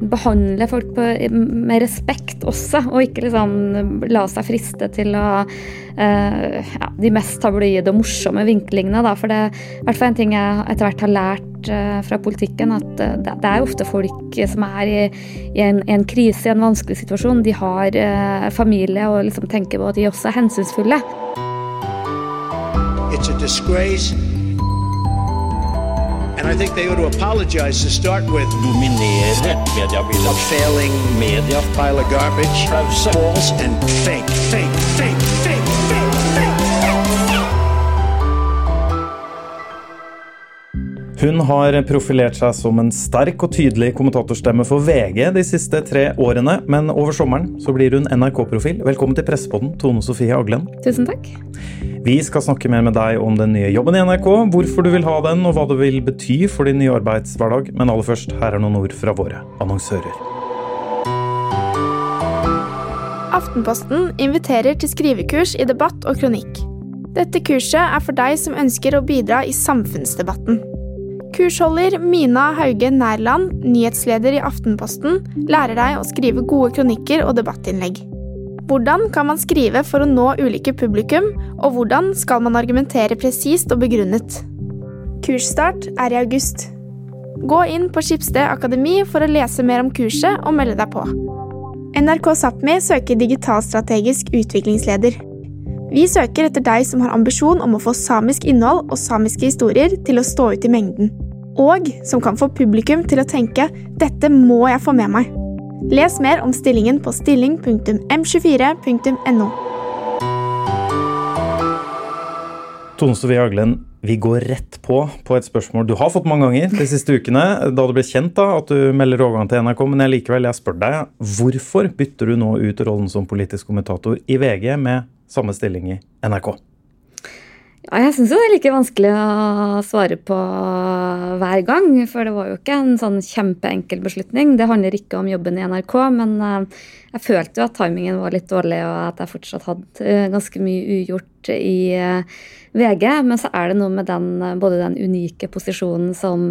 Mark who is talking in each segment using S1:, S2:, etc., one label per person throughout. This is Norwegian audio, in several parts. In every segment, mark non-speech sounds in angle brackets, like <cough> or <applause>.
S1: behandle folk på, med respekt også, og ikke liksom la seg friste til å uh, ja, de mest tabloide og morsomme vinklingene. Da. For det er i hvert fall en ting jeg etter hvert har lært uh, fra politikken, at uh, det, det, er ofte folk som er i, i, en, en, krise, i en vanskelig situasjon. De har familie og liksom tenker på at de også er hensynsfulle. It's a disgrace. And I think they ought to apologize to start with. Dominere mediebildet. A failing media. Pile of garbage. False and fake, fake, fake, fake, fake, fake. Hun har profilert seg som en sterk og tydelig kommentatorstemme for VG de siste tre årene, men over sommeren så blir hun NRK-profil. Velkommen til Pressepodden, Tone Sofie Aglen. Tusen takk. Vi skal snakke mer med deg om den nye jobben i NRK, hvorfor du vil ha den og hva det vil bety for din nye arbeidshverdag. Men aller først, her er noen ord fra våre annonsører.
S2: Aftenposten inviterer til skrivekurs i debatt og kronikk. Dette kurset er for deg som ønsker å bidra i samfunnsdebatten. Kursholder Mina Hauge Nærland, nyhetsleder i Aftenposten, lærer deg å skrive gode kronikker og debattinnlegg. Hvordan kan man skrive for å nå ulike publikum, og hvordan skal man argumentere presist og begrunnet? Kursstart er i august. Gå inn på Skipsted Akademi for å lese mer om kurset og melde deg på. NRK Sápmi søker digitalstrategisk utviklingsleder. Vi søker etter deg som har ambisjon om å få samisk innhold og samiske historier til å stå ut i mengden. Og som kan få publikum til å tenke 'dette må jeg få med meg'. Les mer om stillingen på stilling.m24.no.
S1: Tone Sofie Aglen, vi går rett på på et spørsmål du har fått mange ganger de siste ukene, da det ble kjent da, at du melder overgang til NRK. Men jeg likevel, jeg spør deg, hvorfor bytter du nå ut rollen som politisk kommentator i VG med samme stilling i NRK?
S3: Ja, jeg syns jo det er like vanskelig å svare på hver gang. For det var jo ikke en sånn kjempeenkel beslutning. Det handler ikke om jobben i NRK, men eh, jeg følte jo at timingen var litt dårlig, og at jeg fortsatt hadde eh, ganske mye ugjort i eh, VG. Men så er det noe med den, både den unike posisjonen som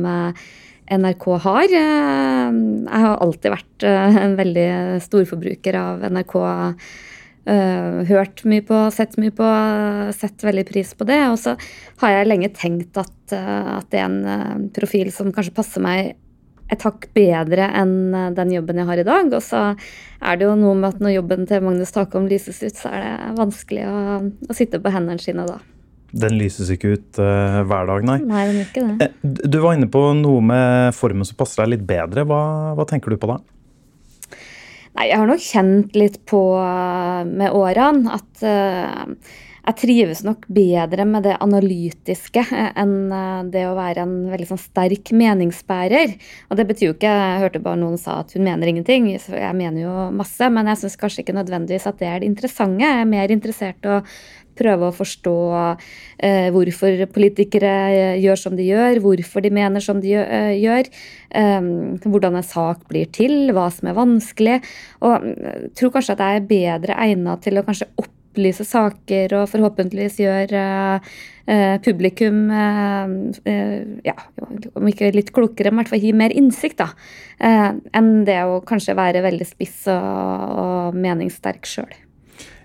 S3: NRK har. Jeg har alltid vært en veldig storforbruker av NRK Uh, hørt mye på, sett mye på, sett veldig pris på det. Og så har jeg lenge tenkt at, uh, at det er en uh, profil som kanskje passer meg et hakk bedre enn den jobben jeg har i dag. Og så er det jo noe med at når jobben til Magnus Takholm lyses ut, så er det vanskelig å, å sitte på hendene sine da.
S1: Den lyses ikke ut hver dag, nei.
S3: Nei, den er ikke det.
S1: Du var inne på noe med formen som passer deg litt bedre. Hva, hva tenker du på da?
S3: Nei, jeg har nok kjent litt på med årene at uh, jeg trives nok bedre med det analytiske enn eh, det å være en veldig sånn sterk meningsbærer. Og det betyr jo ikke Jeg hørte bare noen sa at hun mener ingenting. Jeg mener jo masse, men jeg syns kanskje ikke nødvendigvis at det er det interessante. Jeg er mer interessert i å prøve å forstå eh, hvorfor politikere eh, gjør som de gjør, hvorfor de mener som de eh, gjør. Eh, hvordan en sak blir til, hva som er vanskelig. Og jeg eh, tror kanskje at jeg er bedre egnet til å kanskje opplyse saker og forhåpentligvis gjøre eh, publikum ja, om ikke litt klokere, men i hvert fall gi mer innsikt, da. enn det å kanskje være veldig spiss og, og meningssterk sjøl.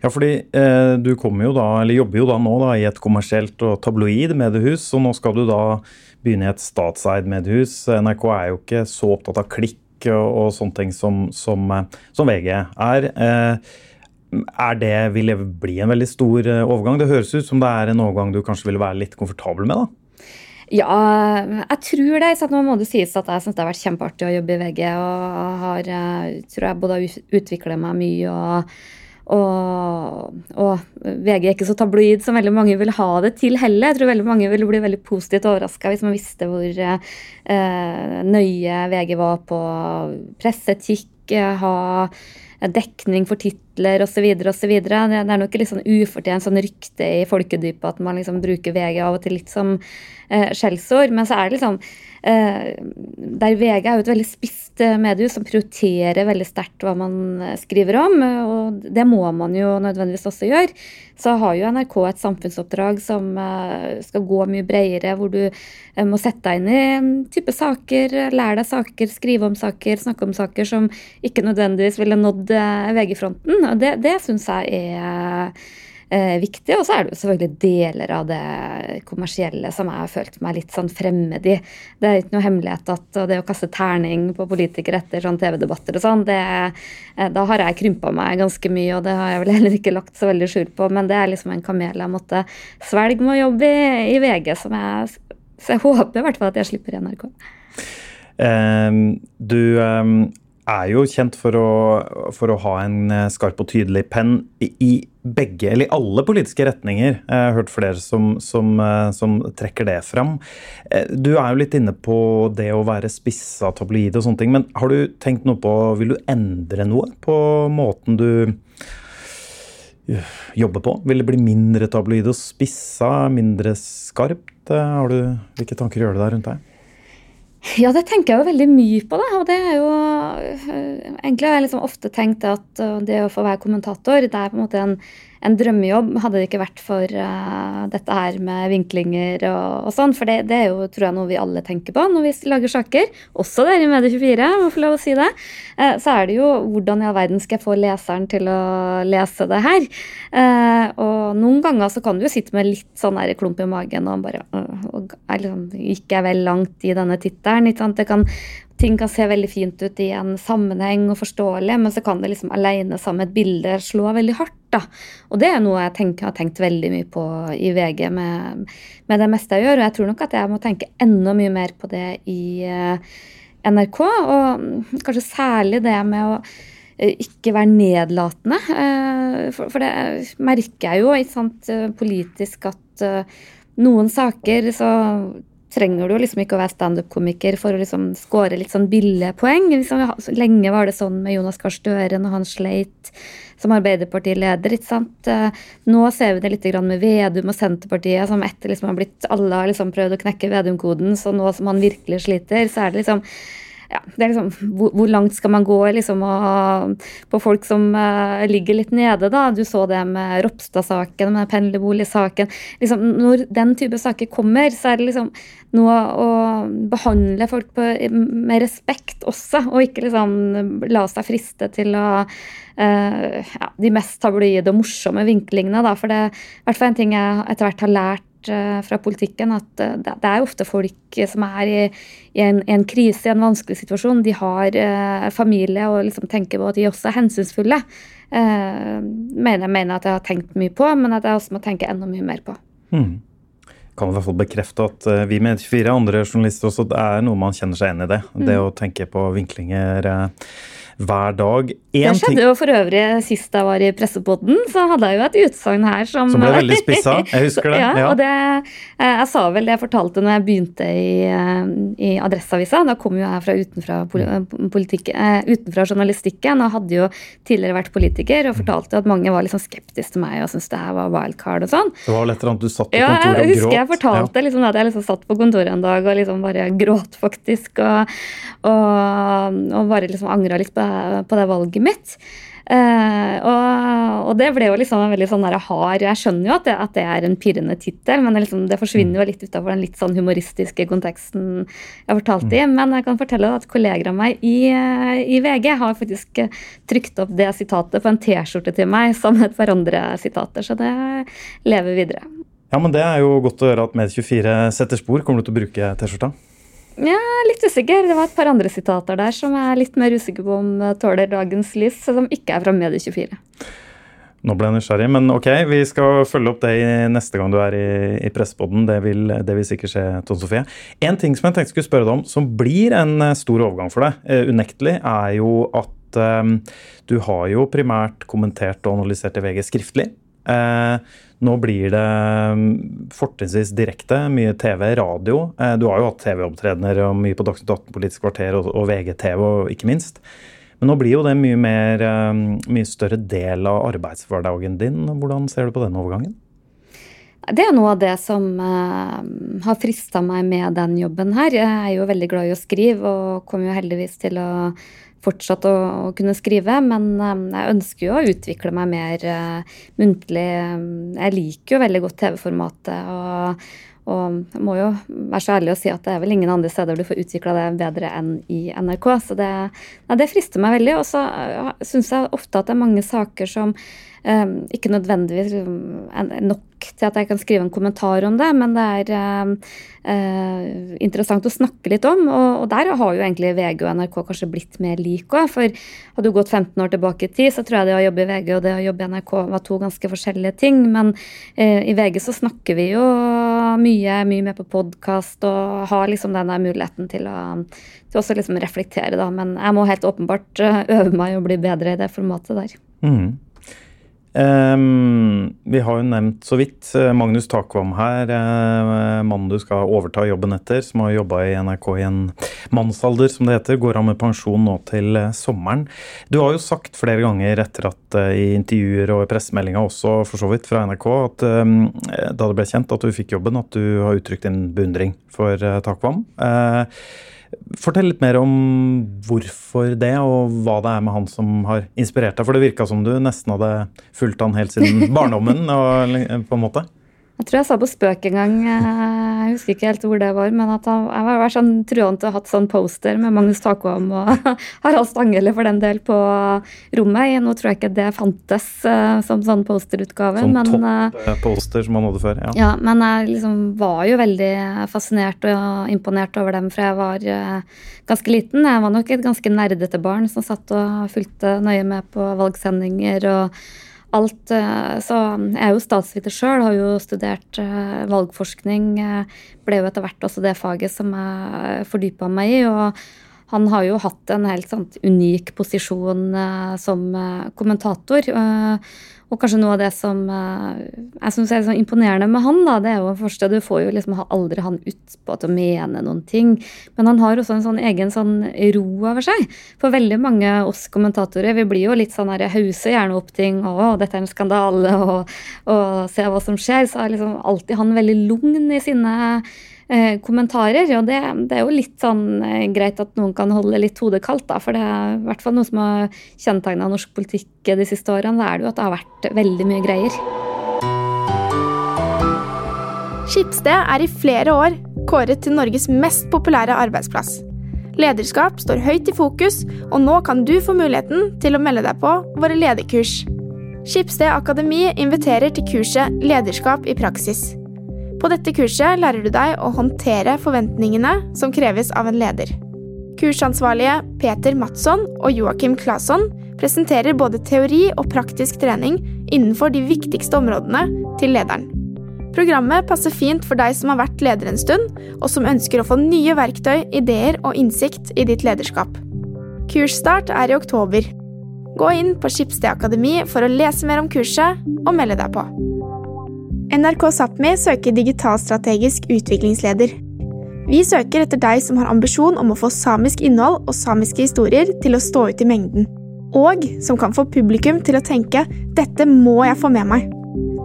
S1: Ja, fordi eh, du jo da, eller jobber jo da nå da, i et kommersielt og tabloid mediehus, og nå skal du da begynne i et statseid mediehus. NRK er jo ikke så opptatt av klikk og, og sånne ting som, som, eh, som VG er. Eh, er det, Vil det bli en veldig stor eh, overgang? Det høres ut som det er en overgang du kanskje vil være litt komfortabel med? da?
S3: Ja, jeg tror det. Så nå må det sies at jeg syns det har vært kjempeartig å jobbe i VG. Og har, eh, tror jeg både har utvikla meg mye og og, og, VG er ikke så tabloid som veldig mange vil ha det til heller. Jeg tror veldig mange ville bli veldig positivt overraska hvis man visste hvor eh, nøye VG var på presseetikk ha dekning for titler osv. osv. Det, det er nok litt sånn ufortjent sånn rykte i folkedypet at man liksom bruker VG av og til litt som eh, skjellsord. Men så er det liksom eh, Der VG er jo et veldig spisst eh, medium som prioriterer veldig sterkt hva man eh, skriver om. Og det må man jo nødvendigvis også gjøre. Så har jo NRK et samfunnsoppdrag som eh, skal gå mye bredere, hvor du eh, må sette deg inn i type saker, lære deg saker, skrive om saker, snakke om saker som ikke nødvendigvis ville nådd VG-fronten. og Det, det syns jeg er eh, viktig. Og så er det jo selvfølgelig deler av det kommersielle som jeg har følt meg litt sånn fremmed i. Det er ikke noe hemmelighet at det å kaste terning på politikere etter sånn TV-debatter og sånn, det, eh, da har jeg krympa meg ganske mye, og det har jeg vel heller ikke lagt så veldig skjul på. Men det er liksom en kamel jeg måtte svelge med å jobbe i, i VG, som jeg Så jeg håper i hvert fall at jeg slipper i NRK.
S1: Um, du um er jo kjent for å, for å, ha en eh, skarp og tydelig penn i begge, eller i alle politiske retninger. Jeg har hørt flere som, som, eh, som, trekker det fram. Eh, du er jo litt inne på det å være spissa tabloid og sånne ting. Men har du tenkt noe på Vil du endre noe på måten du jobber på? Vil det bli mindre tabloid og spissa, mindre skarpt? Har du, hvilke tanker gjør du deg rundt det?
S3: Ja, det tenker jeg jo veldig mye på. det, og det er jo eh, Egentlig har jeg liksom ofte tenkt at eh, det å få være kommentator, det er på en måte en en drømmejobb hadde det ikke vært for uh, dette her med vinklinger og, og sånn. For det, det, er jo tror jeg noe vi alle tenker på når vi lager saker. Også dere i Medie24, må få lov å si det. Uh, så er det jo hvordan i all verden skal jeg få leseren til å lese det her. Uh, og noen ganger så kan du jo sitte med litt sånn der klump i magen og bare og, liksom, Gikk jeg vel langt i denne tittelen? Det kan ting kan se veldig fint ut i en sammenheng og forståelig, men så kan det liksom alene sammen med et bilde slå veldig hardt. Da. Og det er noe jeg tenker, har tenkt veldig mye på i VG med, med, det meste jeg gjør. Og jeg tror nok at jeg må tenke enda mye mer på det i uh, NRK. Og kanskje særlig det med å uh, ikke være nedlatende. Uh, for, for, det merker jeg jo sant, politisk at noen saker så trenger du liksom ikke å være standup-komiker for å liksom score litt sånn billige poeng. Liksom, lenge var det sånn med Jonas Gahr Støre når han sleit som Arbeiderpartileder. ikke sant? Eh, nå ser vi det litt med Vedum og Senterpartiet, som etter liksom har blitt Alle har liksom prøvd å knekke Vedum-koden, så nå som han virkelig sliter, så er det liksom ja, det er liksom, hvor, hvor, langt skal man gå liksom, og, på folk som uh, ligger litt nede? da, Du så det med Ropstad-saken, med pendlerboligsaken. Liksom, når den type saker kommer, så er det liksom noe å behandle folk på, med respekt også, og ikke liksom la seg friste til å uh, ja, de mest tabloide og morsomme vinklingene. Da, for det er i hvert fall en ting jeg etter hvert har lært Eh, fra politikken at eh, det er ofte folk som er i, en, en, krise, i en vanskelig situasjon. De har eh, familie og liksom tenker på at de også er hensynsfulle. Mener, mener at jeg har tenkt mye på, men at jeg også må tenke enda mye mer på. Mm.
S1: Kan i hvert fall bekrefte at vi med 24 andre journalister også, det er noe man kjenner seg igjen i det. Mm. Det å tenke på vinklinger. Eh, hver dag.
S3: En det skjedde jo for øvrig sist jeg var i Pressepodden, så hadde jeg jo et utsagn her som
S1: Som ble veldig spissa, jeg <laughs> husker det.
S3: ja, ja. og det, eh, Jeg sa vel det jeg fortalte når jeg begynte i, eh, i Adresseavisa. Da kom jo jeg fra utenfra, uh, utenfra journalistikken og hadde jo tidligere vært politiker og fortalte at mange var liksom skeptiske til meg og syntes det her var wildcard og sånn.
S1: Det var vel et eller annet du satt på kontoret og gråt?
S3: Ja, jeg husker jeg fortalte liksom, at jeg liksom satt på kontoret en dag og liksom bare gråt, faktisk. Og, og, og bare liksom angra litt på på det valget mitt. Uh, og, og, det ble jo liksom en veldig sånn hard Jeg skjønner jo at det, at det er en pirrende tittel, men det, liksom, det, forsvinner jo litt utafor den litt sånn humoristiske konteksten jeg fortalte i. Mm. Men jeg kan fortelle at kolleger av meg i, i, VG har faktisk trykt opp det sitatet på en T-skjorte til meg som et par andre sitater, så det lever videre.
S1: Ja, men Det er jo godt å høre at Med24 setter spor. Kommer du til å bruke T-skjorta?
S3: Ja, litt usikker. Det var et par andre sitater der som jeg er litt mer usikker på om tåler dagens lys, som ikke er fra Medie24.
S1: Nå ble jeg nysgjerrig, men ok, vi skal følge opp det neste gang du er i, i Pressepodden. Det, det, vil sikkert skje, Tone Sofie. En ting som jeg tenkte skulle spørre deg om, som blir en eh, stor overgang for deg, uh, unektelig, er jo at um, du har jo primært kommentert og analysert i VG skriftlig. Uh, nå blir det mm, fortrinnsvis direkte, mye TV, radio. Eh, du har jo hatt TV-opptredener og mye på Dagsnytt 18, Politisk kvarter og, VGTV, ikke minst. Men nå blir jo det mye, mer, mye større del av arbeidshverdagen din. Hvordan ser du på den overgangen?
S3: Det er noe av det som uh, har frista meg med den jobben her. Jeg er jo veldig glad i å skrive og kommer jo heldigvis til å fortsette å, å kunne skrive. Men um, jeg ønsker jo å utvikle meg mer uh, muntlig. Jeg liker jo veldig godt TV-formatet. og og jeg må jo være så ærlig å si at det er vel ingen andre steder du får utvikla det bedre enn i NRK. Så det, nei, det frister meg veldig. Og så syns jeg ofte at det er mange saker som um, ikke nødvendigvis er nok til at jeg kan skrive en kommentar om det, men det er um, uh, interessant å snakke litt om. Og, og, der har jo egentlig VG og NRK kanskje blitt mer like òg. For hadde du gått 15 år tilbake i tid, så tror jeg det å jobbe i VG og det å jobbe i NRK var to ganske forskjellige ting. Men uh, i VG så snakker vi jo mye, mye mer på podkast og har liksom den der muligheten til å, til også liksom reflektere, da. Men jeg må helt åpenbart eh, øve meg og bli bedre i det formatet der.
S1: Mm. Um, vi har jo nevnt så vidt eh, Magnus Takvam her, uh, mannen du skal overta jobben etter, som har jobba i NRK i en mannsalder, som det heter. Går av med pensjon nå til uh, sommeren. Du har jo sagt flere ganger etter at uh, i intervjuer og i pressemeldinger også, for så vidt, fra NRK, at um, da det ble kjent at du fikk jobben, at du har uttrykt din beundring for Takvam. Uh, Fortell litt mer om hvorfor det, og hva det er med han som har inspirert deg. For det virka som du nesten hadde fulgt han helt siden <laughs> barndommen. Og, på en måte.
S3: Jeg tror jeg sa på spøk en gang, eh, jeg husker ikke helt hvor det var, men at han, jeg var sånn truende til å ha hatt sånn poster med Magnus Takvam og <laughs> Harald Stanghelle for den del på rommet. Nå tror jeg ikke det fantes uh, som sånn posterutgave.
S1: Sånn topp-poster uh, som han hadde før, ja.
S3: ja. Men jeg liksom var jo veldig fascinert og imponert over dem fra jeg var ganske liten. Jeg var nok et ganske nerdete barn som satt og fulgte nøye med på valgsendinger og alt. Eh, så jeg er jo statsviter sjøl, har jo studert eh, valgforskning. Eh, ble jo etter hvert også det faget som jeg fordypa meg i. og han har jo hatt en helt sant, unik posisjon som kommentator. Og kanskje noe av det som uh, jeg synes er så imponerende med han, da, det er jo først at du får jo liksom aldri han ut på til å mene noen ting. Men han har også en sånn egen sånn ro over seg. For veldig mange oss kommentatorer, vi blir jo litt sånn her, hauser gjerne opp ting. og dette er en skandale, og, og se hva som skjer. Så er liksom alltid han veldig lugn i sine eh, kommentarer. Og det, det, er jo litt sånn eh, greit at noen kan holde litt hodet kaldt, da. For det er i hvert fall noe som har kjennetegna norsk politikk de siste årene. Da er det jo at det har vært veldig mye greier.
S2: Skipsted er i flere år kåret til Norges mest populære arbeidsplass. Lederskap står høyt i fokus, og nå kan du få muligheten til å melde deg på våre lederkurs. Skipsted Akademi inviterer til kurset Lederskap i praksis. På dette kurset lærer du deg å håndtere forventningene som kreves av en leder. Kursansvarlige Peter Matsson og Joakim Claesson presenterer både teori og praktisk trening innenfor de viktigste områdene til lederen. Programmet passer fint for deg som har vært leder en stund, og som ønsker å få nye verktøy, ideer og innsikt i ditt lederskap. Kursstart er i oktober. Gå inn på Skipsted Akademi for å lese mer om kurset og melde deg på. NRK Sápmi søker digitalstrategisk utviklingsleder. Vi søker etter deg som har ambisjon om å få samisk innhold og samiske historier til å stå ut i mengden. Og som kan få publikum til å tenke 'dette må jeg få med meg'.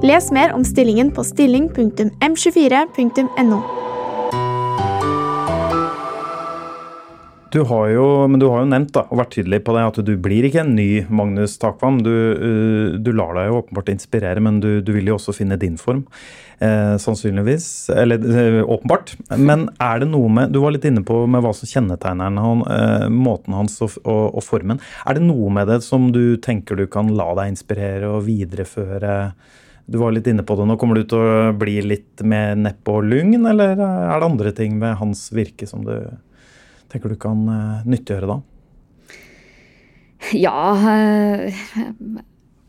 S2: Les mer om stillingen på stilling.m24.no.
S1: Du har jo, men du har jo nevnt da, og vært tydelig på det at du blir ikke en ny Magnus Takvam. Du, uh, du lar deg jo åpenbart inspirere, men du, du vil jo også finne din form. Eh, sannsynligvis. Eller uh, åpenbart. Men er det noe med Du var litt inne på med hva som kjennetegner han, eh, måten hans og, og, og, formen. Er det noe med det som du tenker du kan la deg inspirere og videreføre? Du var litt inne på det nå. Kommer du til å bli litt mer neppe og lugn, eller er det andre ting ved hans virke som du tenker du kan uh, nyttiggjøre da?
S3: Ja uh,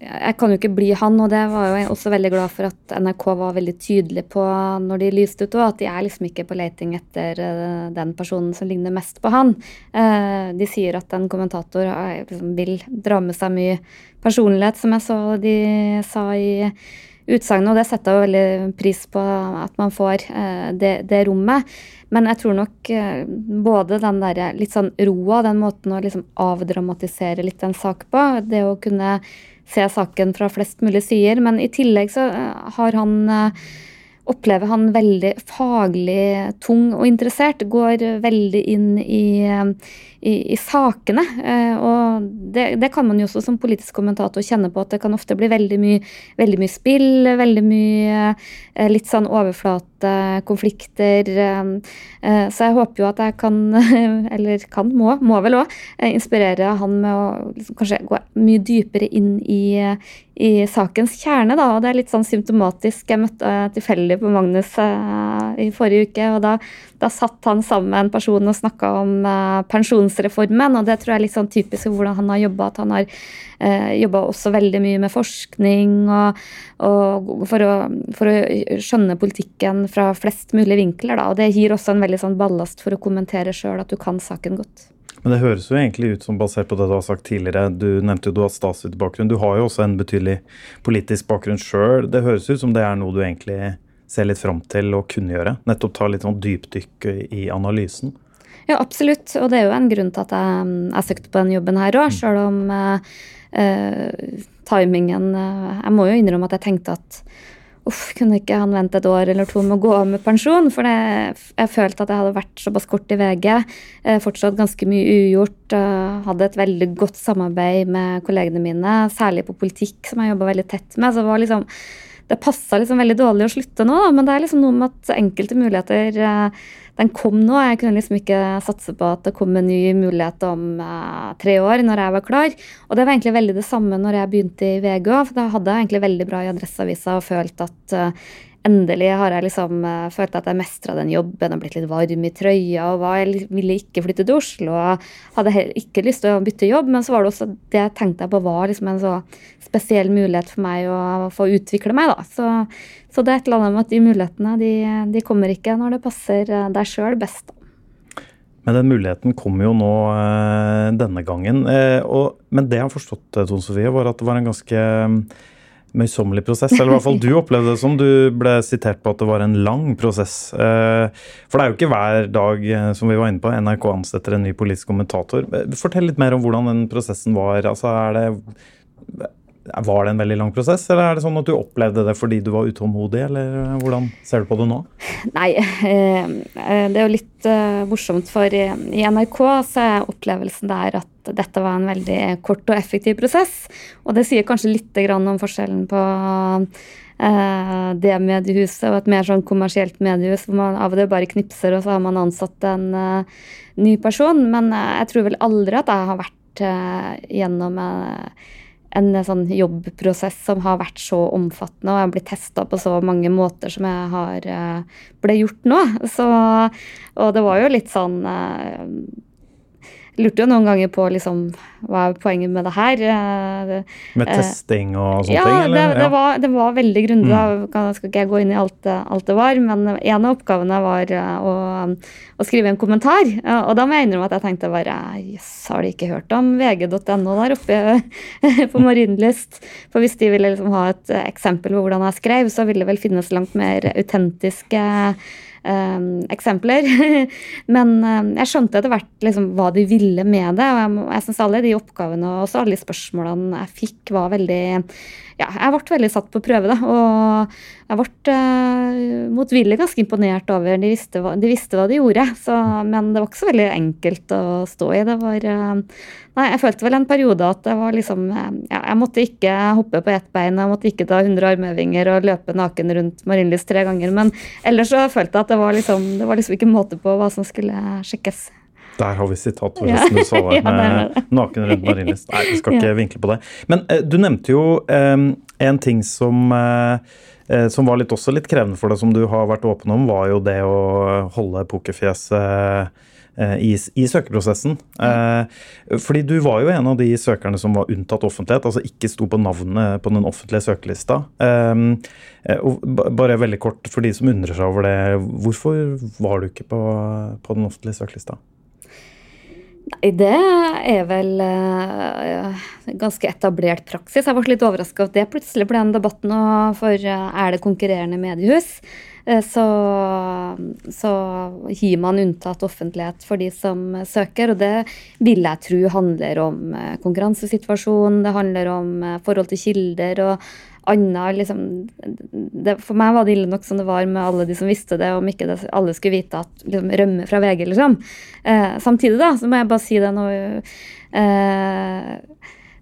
S3: Jeg kan jo ikke bli han, og det var jeg også veldig glad for at NRK var veldig tydelig på når de lyste ut, òg, at de er liksom ikke på leting etter uh, den personen som ligner mest på han. de sier at en kommentator liksom, vil dra med seg mye personlighet, som jeg så de sa i utsagnet, og det setter jeg veldig pris på at man får det, det rommet. Men jeg tror nok både den der litt sånn roa, den måten å liksom avdramatisere litt en sak på, det å kunne se saken fra flest mulig sider, men i tillegg så har han opplever han veldig faglig tung og interessert. Går veldig inn i, i, i sakene. Eh, og det, det, kan man jo også som politisk kommentator kjenne på, at det kan ofte bli veldig mye, veldig mye spill, veldig mye eh, litt sånn overflate konflikter. Eh, så jeg håper jo at jeg kan, <laughs> eller kan, må, må vel òg, inspirere han med å liksom kanskje gå mye dypere inn i, i sakens kjerne, da. Og det er litt sånn symptomatisk. Jeg møtte tilfeldig på Magnus i forrige uke, og da, da, satt han sammen med en person og snakka om eh, pensjonsreformen, og det tror jeg er litt sånn typisk hvordan han har jobba. At han har eh, jobba også veldig mye med forskning og, og for, å, for, å, skjønne politikken fra flest mulig vinkler, da. Og det gir også en veldig sånn ballast for å kommentere sjøl at du kan saken godt.
S1: Men det høres jo egentlig ut som, basert på det du har sagt tidligere, du nevnte jo du har Stasi-bakgrunn. Du har jo også en betydelig politisk bakgrunn sjøl. Det høres ut som det er noe du egentlig ser litt fram til å kunne gjøre? Nettopp ta litt sånn dypdykk i analysen?
S3: Ja, absolutt. Og det er jo en grunn til at jeg, jeg søkte på den jobben her òg, mm. sjøl om eh, timingen uh, Jeg må jo innrømme at jeg tenkte at uff, kunne ikke han vente et år eller to med å gå av med pensjon? For det, jeg følte at jeg hadde vært såpass kort i VG, uh, fortsatt ganske mye ugjort. hadde et veldig godt samarbeid med kollegene mine, særlig på politikk, som jeg jobba veldig tett med. så det var liksom det passa liksom veldig dårlig å slutte nå, men det er liksom noe med at enkelte muligheter eh, den kom nå. Jeg kunne liksom ikke satse på at det kom en ny mulighet om eh, tre år, når jeg var klar. Og det var egentlig veldig det samme når jeg begynte i VG òg, da hadde jeg egentlig veldig bra i Adresseavisa og følt at eh, endelig har jeg liksom uh, følt at jeg mestra den jobben og blitt litt varm i trøya. og var, Jeg ville ikke flytte til Oslo og hadde ikke lyst til å bytte jobb. Men så var det også det jeg tenkte på var liksom en så spesiell mulighet for meg å få utvikle meg. da. Så, så det er et eller annet med at de mulighetene de, de kommer ikke når det passer eh, deg sjøl best.
S1: Men den muligheten kommer jo nå eh, denne gangen. Og, men det jeg har forstått, Tone Sofie, var at det var en ganske møysommelig prosess. Eller i hvert fall du <laughs> opplevde det som. Du ble sitert på at det var en lang prosess. Eh, for det er jo ikke hver dag, eh, som vi var inne på, NRK ansetter en ny politisk kommentator. Eh, fortell litt mer om hvordan den prosessen var. Altså, er det var det en veldig lang prosess, eller er det sånn at du opplevde det fordi du var utålmodig, eller hvordan ser du på det nå? <laughs>
S3: Nei, eh, det er jo litt eh, morsomt, for i NRK så er opplevelsen der at dette var en veldig kort og effektiv prosess. Og det sier kanskje litt om forskjellen på eh, det mediehuset og et mer sånn kommersielt mediehus hvor man av og til bare knipser, og så har man ansatt en ny person. Men jeg tror vel aldri at jeg har vært gjennom en sånn jobbprosess som har vært så omfattende, og jeg har blitt testa på så mange måter som jeg har uh, ble gjort nå. Så, og det var jo litt sånn uh, lurte jo noen ganger på liksom, hva er poenget med det her.
S1: Eh, med eh, testing og sånne
S3: ja,
S1: ting?
S3: Det, det, var, det var veldig grundig. Mm. Jeg skal ikke gå inn i alt, alt, det var, men en av oppgavene var eh, å, å skrive en kommentar. Og da må jeg innrømme at jeg tenkte bare jøss, har de ikke hørt om vg.no der oppe <laughs> på <laughs> Marienlyst? For hvis de ville liksom ha et eksempel på hvordan jeg skrev, så ville det vel finnes langt mer autentiske Um, eksempler. <laughs> Men um, jeg skjønte etter hvert liksom, hva de ville med det. Og jeg, jeg syns alle de oppgavene og også alle de spørsmålene jeg fikk, var veldig ja, jeg ble veldig satt på prøve, da. Og jeg ble uh, motvillig ganske imponert over De visste hva de, visste hva de gjorde. Så, men det var ikke så veldig enkelt å stå i. Det var uh, Nei, jeg følte vel en periode at det var liksom uh, Ja, jeg måtte ikke hoppe på ett bein, jeg måtte ikke ta 100 armøvinger og løpe naken rundt Marienlyst tre ganger. Men ellers så følte jeg at det var liksom, det var liksom ikke måte på hva som skulle sjekkes.
S1: Der har vi sitat forresten du sa der med naken rundt Marienlyst. Nei, vi skal ikke <laughs> vinkle på det. Men eh, du nevnte jo eh, en ting som eh, eh, som var litt, også litt krevende for deg, som du har vært åpen om, var jo det å holde pokerfjeset eh, i, i, søkeprosessen. Mm. fordi du var jo en av de søkerne som var unntatt offentlighet, altså ikke sto på navnet på den offentlige søkelista. bare veldig kort for de som undrer seg over det, hvorfor var du ikke på, på den offentlige søkelista?
S3: Nei, det er vel uh, ganske etablert praksis. Jeg ble litt overraska at det plutselig ble en debatt nå, for uh, er det konkurrerende mediehus? Så, så gir man unntatt offentlighet for de som søker, og det vil jeg tro handler om konkurransesituasjonen, det handler om forhold til kilder og annet liksom, det, For meg var det ille nok som det var med alle de som visste det, om ikke det, alle skulle vite at liksom, rømme fra VG, liksom. Eh, samtidig, da, så må jeg bare si det nå eh,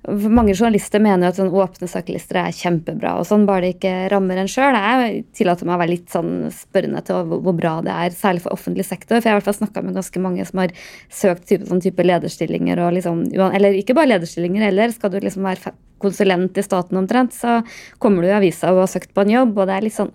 S3: mange journalister mener at sånn åpne søkelister er kjempebra, og sånn, bare det ikke rammer en sjøl. Jeg tillater meg å være litt sånn spørrende til hvor bra det er, særlig for offentlig sektor. For jeg har i hvert fall snakka med ganske mange som har søkt type, sånn type lederstillinger, liksom, eller ikke bare lederstillinger heller. Skal du liksom være konsulent i staten omtrent, så kommer du i avisa og har søkt på en jobb, og det er litt sånn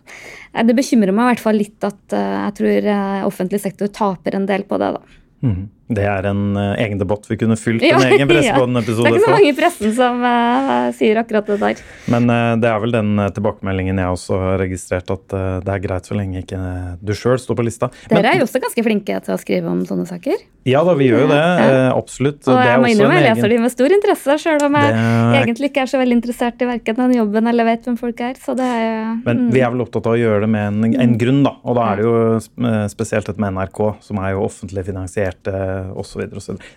S3: Det bekymrer meg i hvert fall litt at uh, jeg tror uh, offentlig sektor taper en del på det, da.
S1: Mm. Det er en uh, egen debatt vi kunne fylt <laughs> en egen Pressepodden-episode
S3: på. Det er ikke så mange i pressen som uh, sier akkurat det der.
S1: Men uh, det er vel den tilbakemeldingen jeg også har registrert, at det er greit så lenge ikke du sjøl står på lista.
S3: Dere er jo også ganske flinke til å skrive om sånne saker.
S1: Ja da, vi gjør jo det. Ja. absolutt.
S3: Og jeg må innrømme jeg leser de med stor interesse, sjøl om jeg det... egentlig ikke er så veldig interessert i verken den jobben eller vet hvem folk er. Så det er
S1: Men vi er vel opptatt av å gjøre det med en, en grunn, da. Og da er det jo spesielt dette med NRK, som er jo offentlig finansiert osv.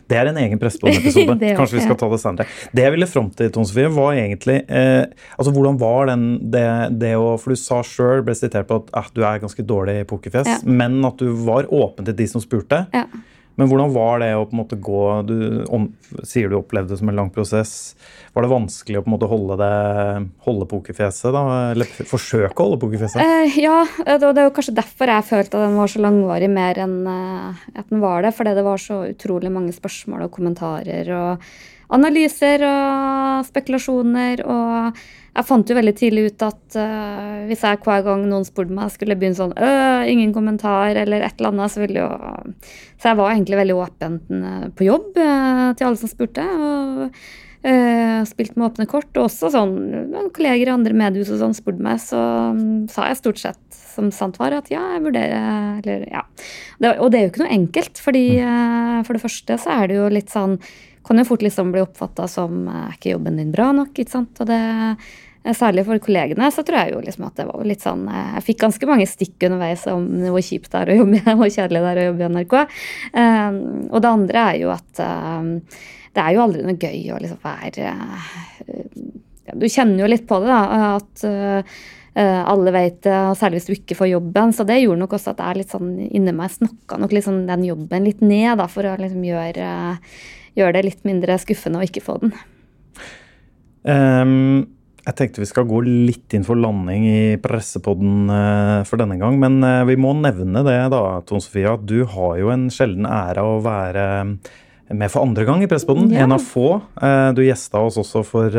S1: Det er en egen Pressepodden-episode. <laughs> Kanskje vi skal ta det senere. Det jeg ville fram til, Tone Sofie, var egentlig eh, altså Hvordan var den det, det å For du sa sjøl, ble sitert på at eh, du er ganske dårlig i pokerfjes, ja. men at du var åpen til de som spurte. Ja. Men hvordan var det å på en måte gå Du om, sier du opplevde det som en lang prosess. Var det vanskelig å på en måte holde, det, holde pokerfjeset, da? Eller forsøke å holde pokerfjeset?
S3: Eh, ja, det er jo kanskje derfor jeg følte at den var så langvarig, mer enn uh, at den var det. Fordi det var så utrolig mange spørsmål og kommentarer og analyser og spekulasjoner. og jeg fant jo veldig tidlig ut at uh, hvis jeg hver gang noen spurte meg, skulle begynne sånn øh, ingen kommentar eller et eller annet, så ville jo Så jeg var egentlig veldig åpen uh, på jobb uh, til alle som spurte. og spilt med åpne kort. Og også sånn kolleger i andre mediehus og sånn spurte meg, så um, sa jeg stort sett som sant var, at ja, jeg vurderer Eller ja. Det, og det er jo ikke noe enkelt, fordi for det første så er det jo litt sånn kan jo fort liksom bli oppfatta som er ikke jobben din bra nok, ikke sant. Og det Eh, særlig for kollegene så tror jeg jo liksom at det var litt sånn eh, Jeg fikk ganske mange stikk underveis om hvor kjipt det er å jobbe <laughs> hvor kjedelig det er å jobbe i NRK. Um, og det andre er jo at um, det er jo aldri noe gøy å liksom være Du kjenner jo litt på det, da. At alle vet det, og særlig hvis du ikke får jobben. Så det gjorde nok også at jeg litt sånn inni meg snakka nok liksom den jobben litt ned, da, for å liksom gjøre, gjøre det litt mindre skuffende å ikke få den.
S1: Um jeg tenkte vi skal gå litt inn for landing i pressepodden eh, for denne gang. Men eh, vi må nevne det, da, Tone Sofie, at du har jo en sjelden ære å være med for andre gang i Pressepodden. Ja. En av få. Eh, du gjesta oss også for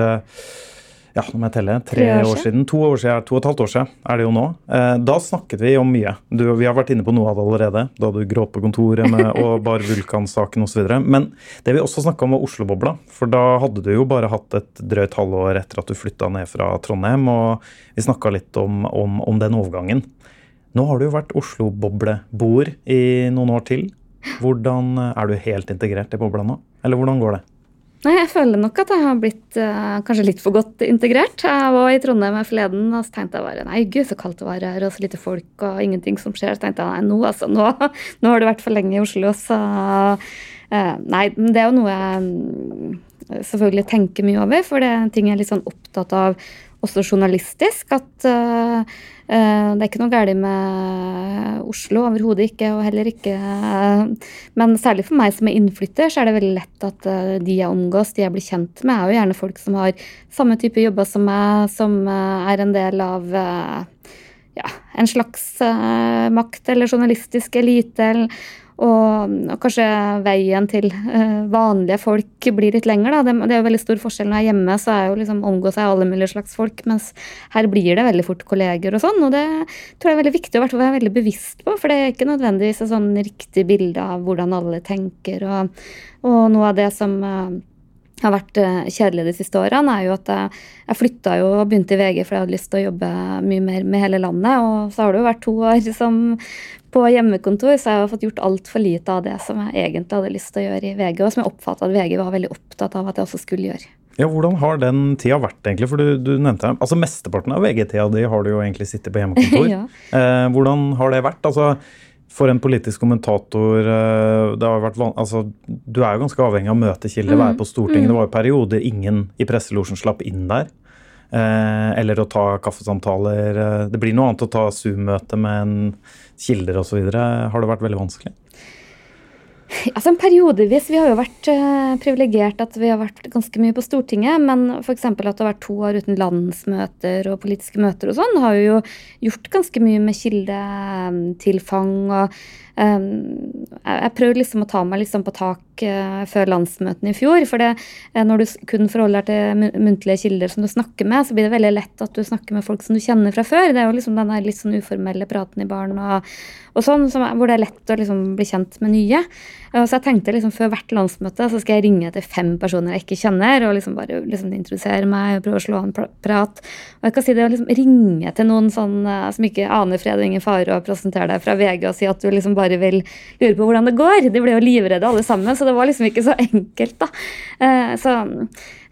S1: ja, nå må jeg telle, tre, tre år, år, siden. To, år siden, to og et halvt år siden er det jo nå. Eh, da snakket vi om mye. Du, vi har vært inne på noe av det allerede. Da du gråt på kontoret med, og <laughs> bar Vulkan-saken osv. Men det vi også snakka om, var Oslo-bobla. For da hadde du jo bare hatt et drøyt halvår etter at du flytta ned fra Trondheim. Og vi snakka litt om, om, om, den overgangen. Nå har du jo vært Oslo-bobleboer i noen år til. Hvordan Er du helt integrert i bobla nå? Eller hvordan går det?
S3: Nei, Jeg føler nok at jeg har blitt uh, kanskje litt for godt integrert. Jeg var i Trondheim forleden og så tenkte jeg bare nei, gud, så kaldt det var her, og så lite folk og ingenting som skjer. Så tenkte jeg nei, nå, altså, nå, <laughs> nå har du vært for lenge i Oslo, så uh, Nei, det er jo noe jeg mm, selvfølgelig tenker mye over, for det er en ting jeg er litt sånn opptatt av også journalistisk. At uh, det er ikke noe galt med Oslo, overhodet ikke, og heller ikke uh, Men særlig for meg som er innflytter, så er det veldig lett at de jeg omgås, de jeg blir kjent med, er jo gjerne folk som har samme type jobber som meg, som er en del av ja, en slags makt eller journalistisk elite. eller og, og, kanskje veien til uh, vanlige folk blir litt lengre. Da. Det, er jo veldig stor forskjell når jeg er hjemme, så er jo liksom omgås jeg alle mulige slags folk. Mens her blir det veldig fort kolleger og sånn. Og det tror jeg er veldig viktig å være veldig bevisst på. For det er ikke nødvendigvis et sånn riktig bilde av hvordan alle tenker. Og, og noe av det som uh, har vært eh, kjedelig de siste årene, er jo at jeg, jeg flytta jo og begynte i VG fordi jeg hadde lyst til å jobbe mye mer med hele landet. Og så har det jo vært to år <laughs> som på hjemmekontor, så jeg har fått gjort altfor lite av det som jeg egentlig hadde lyst til å gjøre i VG, og som jeg oppfatta at VG var veldig opptatt av at jeg også skulle gjøre.
S1: Ja, Hvordan har den tida vært, egentlig? For du, du nevnte altså Mesteparten av VG-tida di har du jo egentlig sittet på hjemmekontor. <laughs> ja. eh, hvordan har det vært? Altså, for en politisk kommentator eh, det har vært altså, Du er jo ganske avhengig av å møte kilder, være på Stortinget. Mm. Det var jo perioder ingen i presselosjen slapp inn der. Eh, eller å ta kaffesamtaler. Eh, det blir noe annet å ta Zoom-møte med en kilder osv. Har det vært veldig vanskelig? <laughs>
S3: Altså en Periodevis. Vi har jo vært uh, privilegert at vi har vært ganske mye på Stortinget. Men f.eks. at det har vært to år uten landsmøter og politiske møter og sånn, har jo gjort ganske mye med kildetilfang og jeg prøvde liksom å ta meg liksom på tak uh, før landsmøtene i fjor. For det, uh, når du kun forholder deg til muntlige kilder som du snakker med, så blir det veldig lett at du snakker med folk som du kjenner fra før. Det er jo liksom den litt sånn uformelle praten i baren og, og sånn, hvor det er lett å liksom bli kjent med nye. Uh, så jeg tenkte liksom før hvert landsmøte så skal jeg ringe til fem personer jeg ikke kjenner, og liksom bare liksom introdusere meg og prøve å slå an prat. Og jeg kan si det å liksom ringe til noen sånn som ikke aner fred og ingen fare, og presentere deg fra VG og si at du liksom bare vil lure på hvordan det går. De ble jo livredde alle sammen, så det var liksom ikke så enkelt, da. Eh, så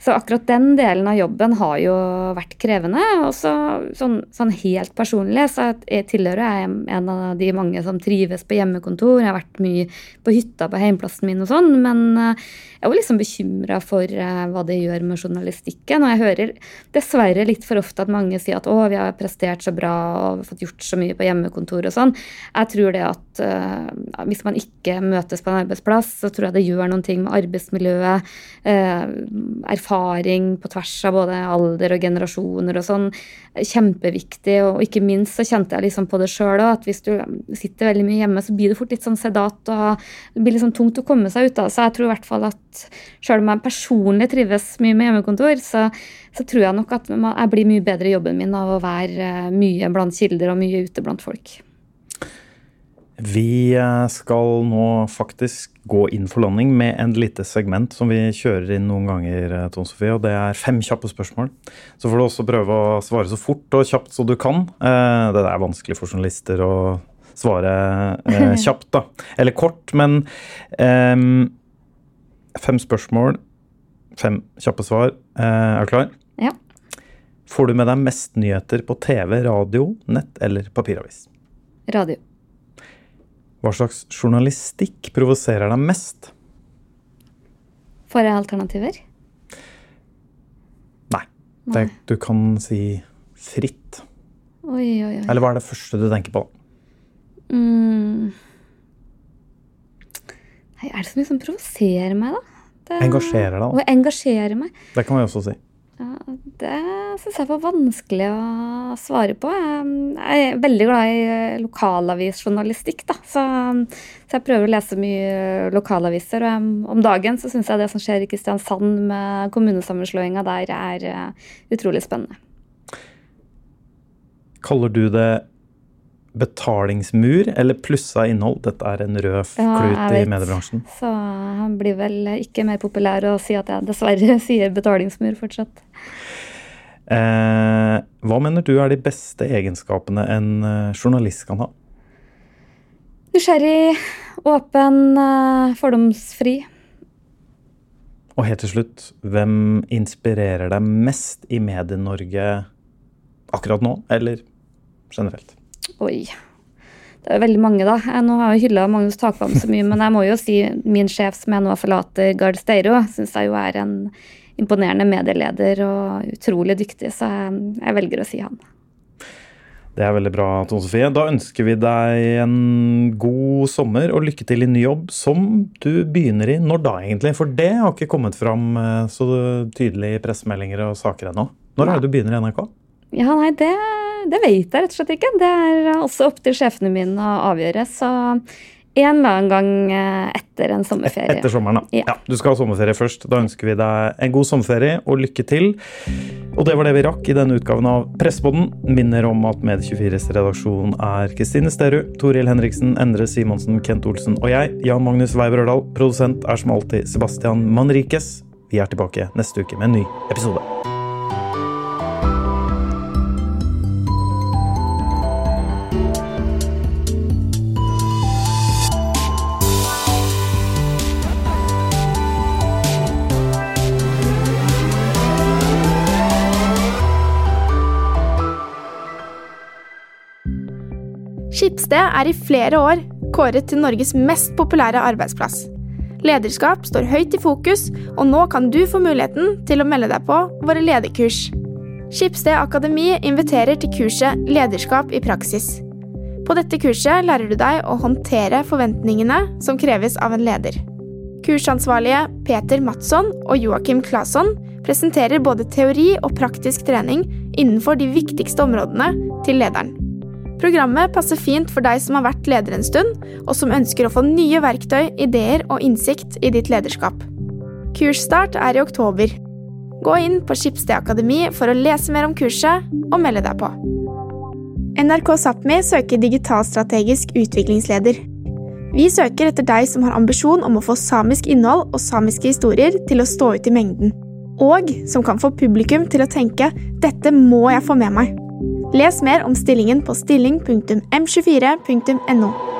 S3: så akkurat den delen av jobben har jo vært krevende. Og så sånn, sånn, helt personlig så jeg tilhører jeg en av de mange som trives på hjemmekontor. Jeg har vært mye på hytta på heimplassen min og sånn, men eh, jeg var liksom bekymra for eh, hva det gjør med journalistikken. Og jeg hører dessverre litt for ofte at mange sier at å, vi har prestert så bra og fått gjort så mye på hjemmekontor og sånn. Jeg tror det at uh, hvis man ikke møtes på en arbeidsplass, så tror jeg det gjør noen ting med arbeidsmiljøet. Uh, på tvers av både alder og generasjoner og sånn, kjempeviktig. Og ikke minst så kjente jeg liksom på det sjøl òg, at hvis du sitter veldig mye hjemme, så blir det fort litt sånn sedat, og det blir liksom tungt å komme seg ut av. Så jeg tror i hvert fall at sjøl om jeg personlig trives mye med hjemmekontor, så, så tror jeg nok at jeg blir mye bedre i jobben min av å være mye blant kilder og mye ute blant folk.
S1: Vi eh, skal nå faktisk gå inn for landing med en lite segment som vi kjører inn noen ganger, eh, Tone Sofie, og det er fem kjappe spørsmål. Så får du også prøve å svare så fort og kjapt som du kan. Eh, det er vanskelig for journalister å svare <laughs> kjapt, da. Eller kort, men fem spørsmål, fem kjappe svar. Er du klar?
S3: Ja.
S1: Får du med deg mest nyheter på TV, radio, nett eller papiravis?
S3: Radio.
S1: Hva slags journalistikk provoserer deg mest?
S3: Får jeg alternativer?
S1: Nei. Det, du kan si fritt.
S3: Oi, oi, oi.
S1: Eller hva er det første du tenker på?
S3: Mm. Nei, er det så mye som provoserer meg, da?
S1: Det... Engasjerer deg, da.
S3: engasjerer engasjere meg.
S1: Det kan vi også si.
S3: Ja, det syns jeg var vanskelig å svare på. Jeg er veldig glad i eh, lokalavisjournalistikk, da. Så, så, jeg prøver å lese mye lokalaviser. Og om dagen så syns jeg det som skjer i Kristiansand med kommunesammenslåinga der, er eh, utrolig spennende.
S1: Kaller du det betalingsmur eller plussa innhold? Dette er en rød klut ja, i mediebransjen.
S3: Så han blir vel ikke mer populær å si at jeg dessverre <laughs> sier betalingsmur fortsatt.
S1: Eh, hva mener du er de beste egenskapene en eh, journalist kan ha?
S3: Nysgjerrig, åpen, eh, fordomsfri.
S1: Og helt til slutt, hvem inspirerer deg mest i Medie-Norge akkurat nå, eller generelt?
S3: Oi. Det er veldig mange, da. Jeg nå har jeg hylla Magnus Takvam så mye, men jeg må jo si min sjef som jeg nå forlater, Gard Steiro, syns jeg jo er en imponerende medieleder og utrolig dyktig, så jeg, jeg velger å si han.
S1: Det er veldig bra, Tone Sofie. Da ønsker vi deg en god sommer og lykke til i ny jobb, som du begynner i når da, egentlig? For det har ikke kommet fram eh, så tydelig i pressemeldinger og saker ennå. Når er det du begynner i NRK?
S3: Ja, nei, det det vet jeg rett og slett ikke. Det er også opp til sjefene mine å avgjøre. Så en eller annen gang eh, etter en sommerferie.
S1: Etter sommeren, da. Ja. ja. Du skal ha sommerferie først. Da ønsker vi deg en god sommerferie og lykke til. Og det var det vi rakk i denne utgaven av Pressepodden. Minner om at Medie24s redaksjon er Kristine Sterud, Toril Henriksen, Endre Simonsen, Kent Olsen og jeg, Jan Magnus Weiber Ørdal. Produsent er som alltid Sebastian Manrikes. Vi er tilbake neste uke med en ny episode.
S2: Skipsted er i flere år kåret til Norges mest populære arbeidsplass. Lederskap står høyt i fokus, og nå kan du få muligheten til å melde deg på våre lederkurs. Skipsted Akademi inviterer til kurset Lederskap i praksis. På dette kurset lærer du deg å håndtere forventningene som kreves av en leder. Kursansvarlige Peter Madsson og Joakim Claesson presenterer både teori og praktisk trening innenfor de viktigste områdene til lederen. Programmet passer fint for deg som har vært leder en stund, og som ønsker å få nye verktøy, ideer og innsikt i ditt lederskap. Kursstart er i oktober. Gå inn på Skipsted Akademi for å lese mer om kurset og melde deg på. NRK Sápmi søker digitalstrategisk utviklingsleder. Vi søker etter deg som har ambisjon om å få samisk innhold og samiske historier til å stå ut i mengden. Og som kan få publikum til å tenke 'dette må jeg få med meg'. Les mer om stillingen på stilling.m24.no.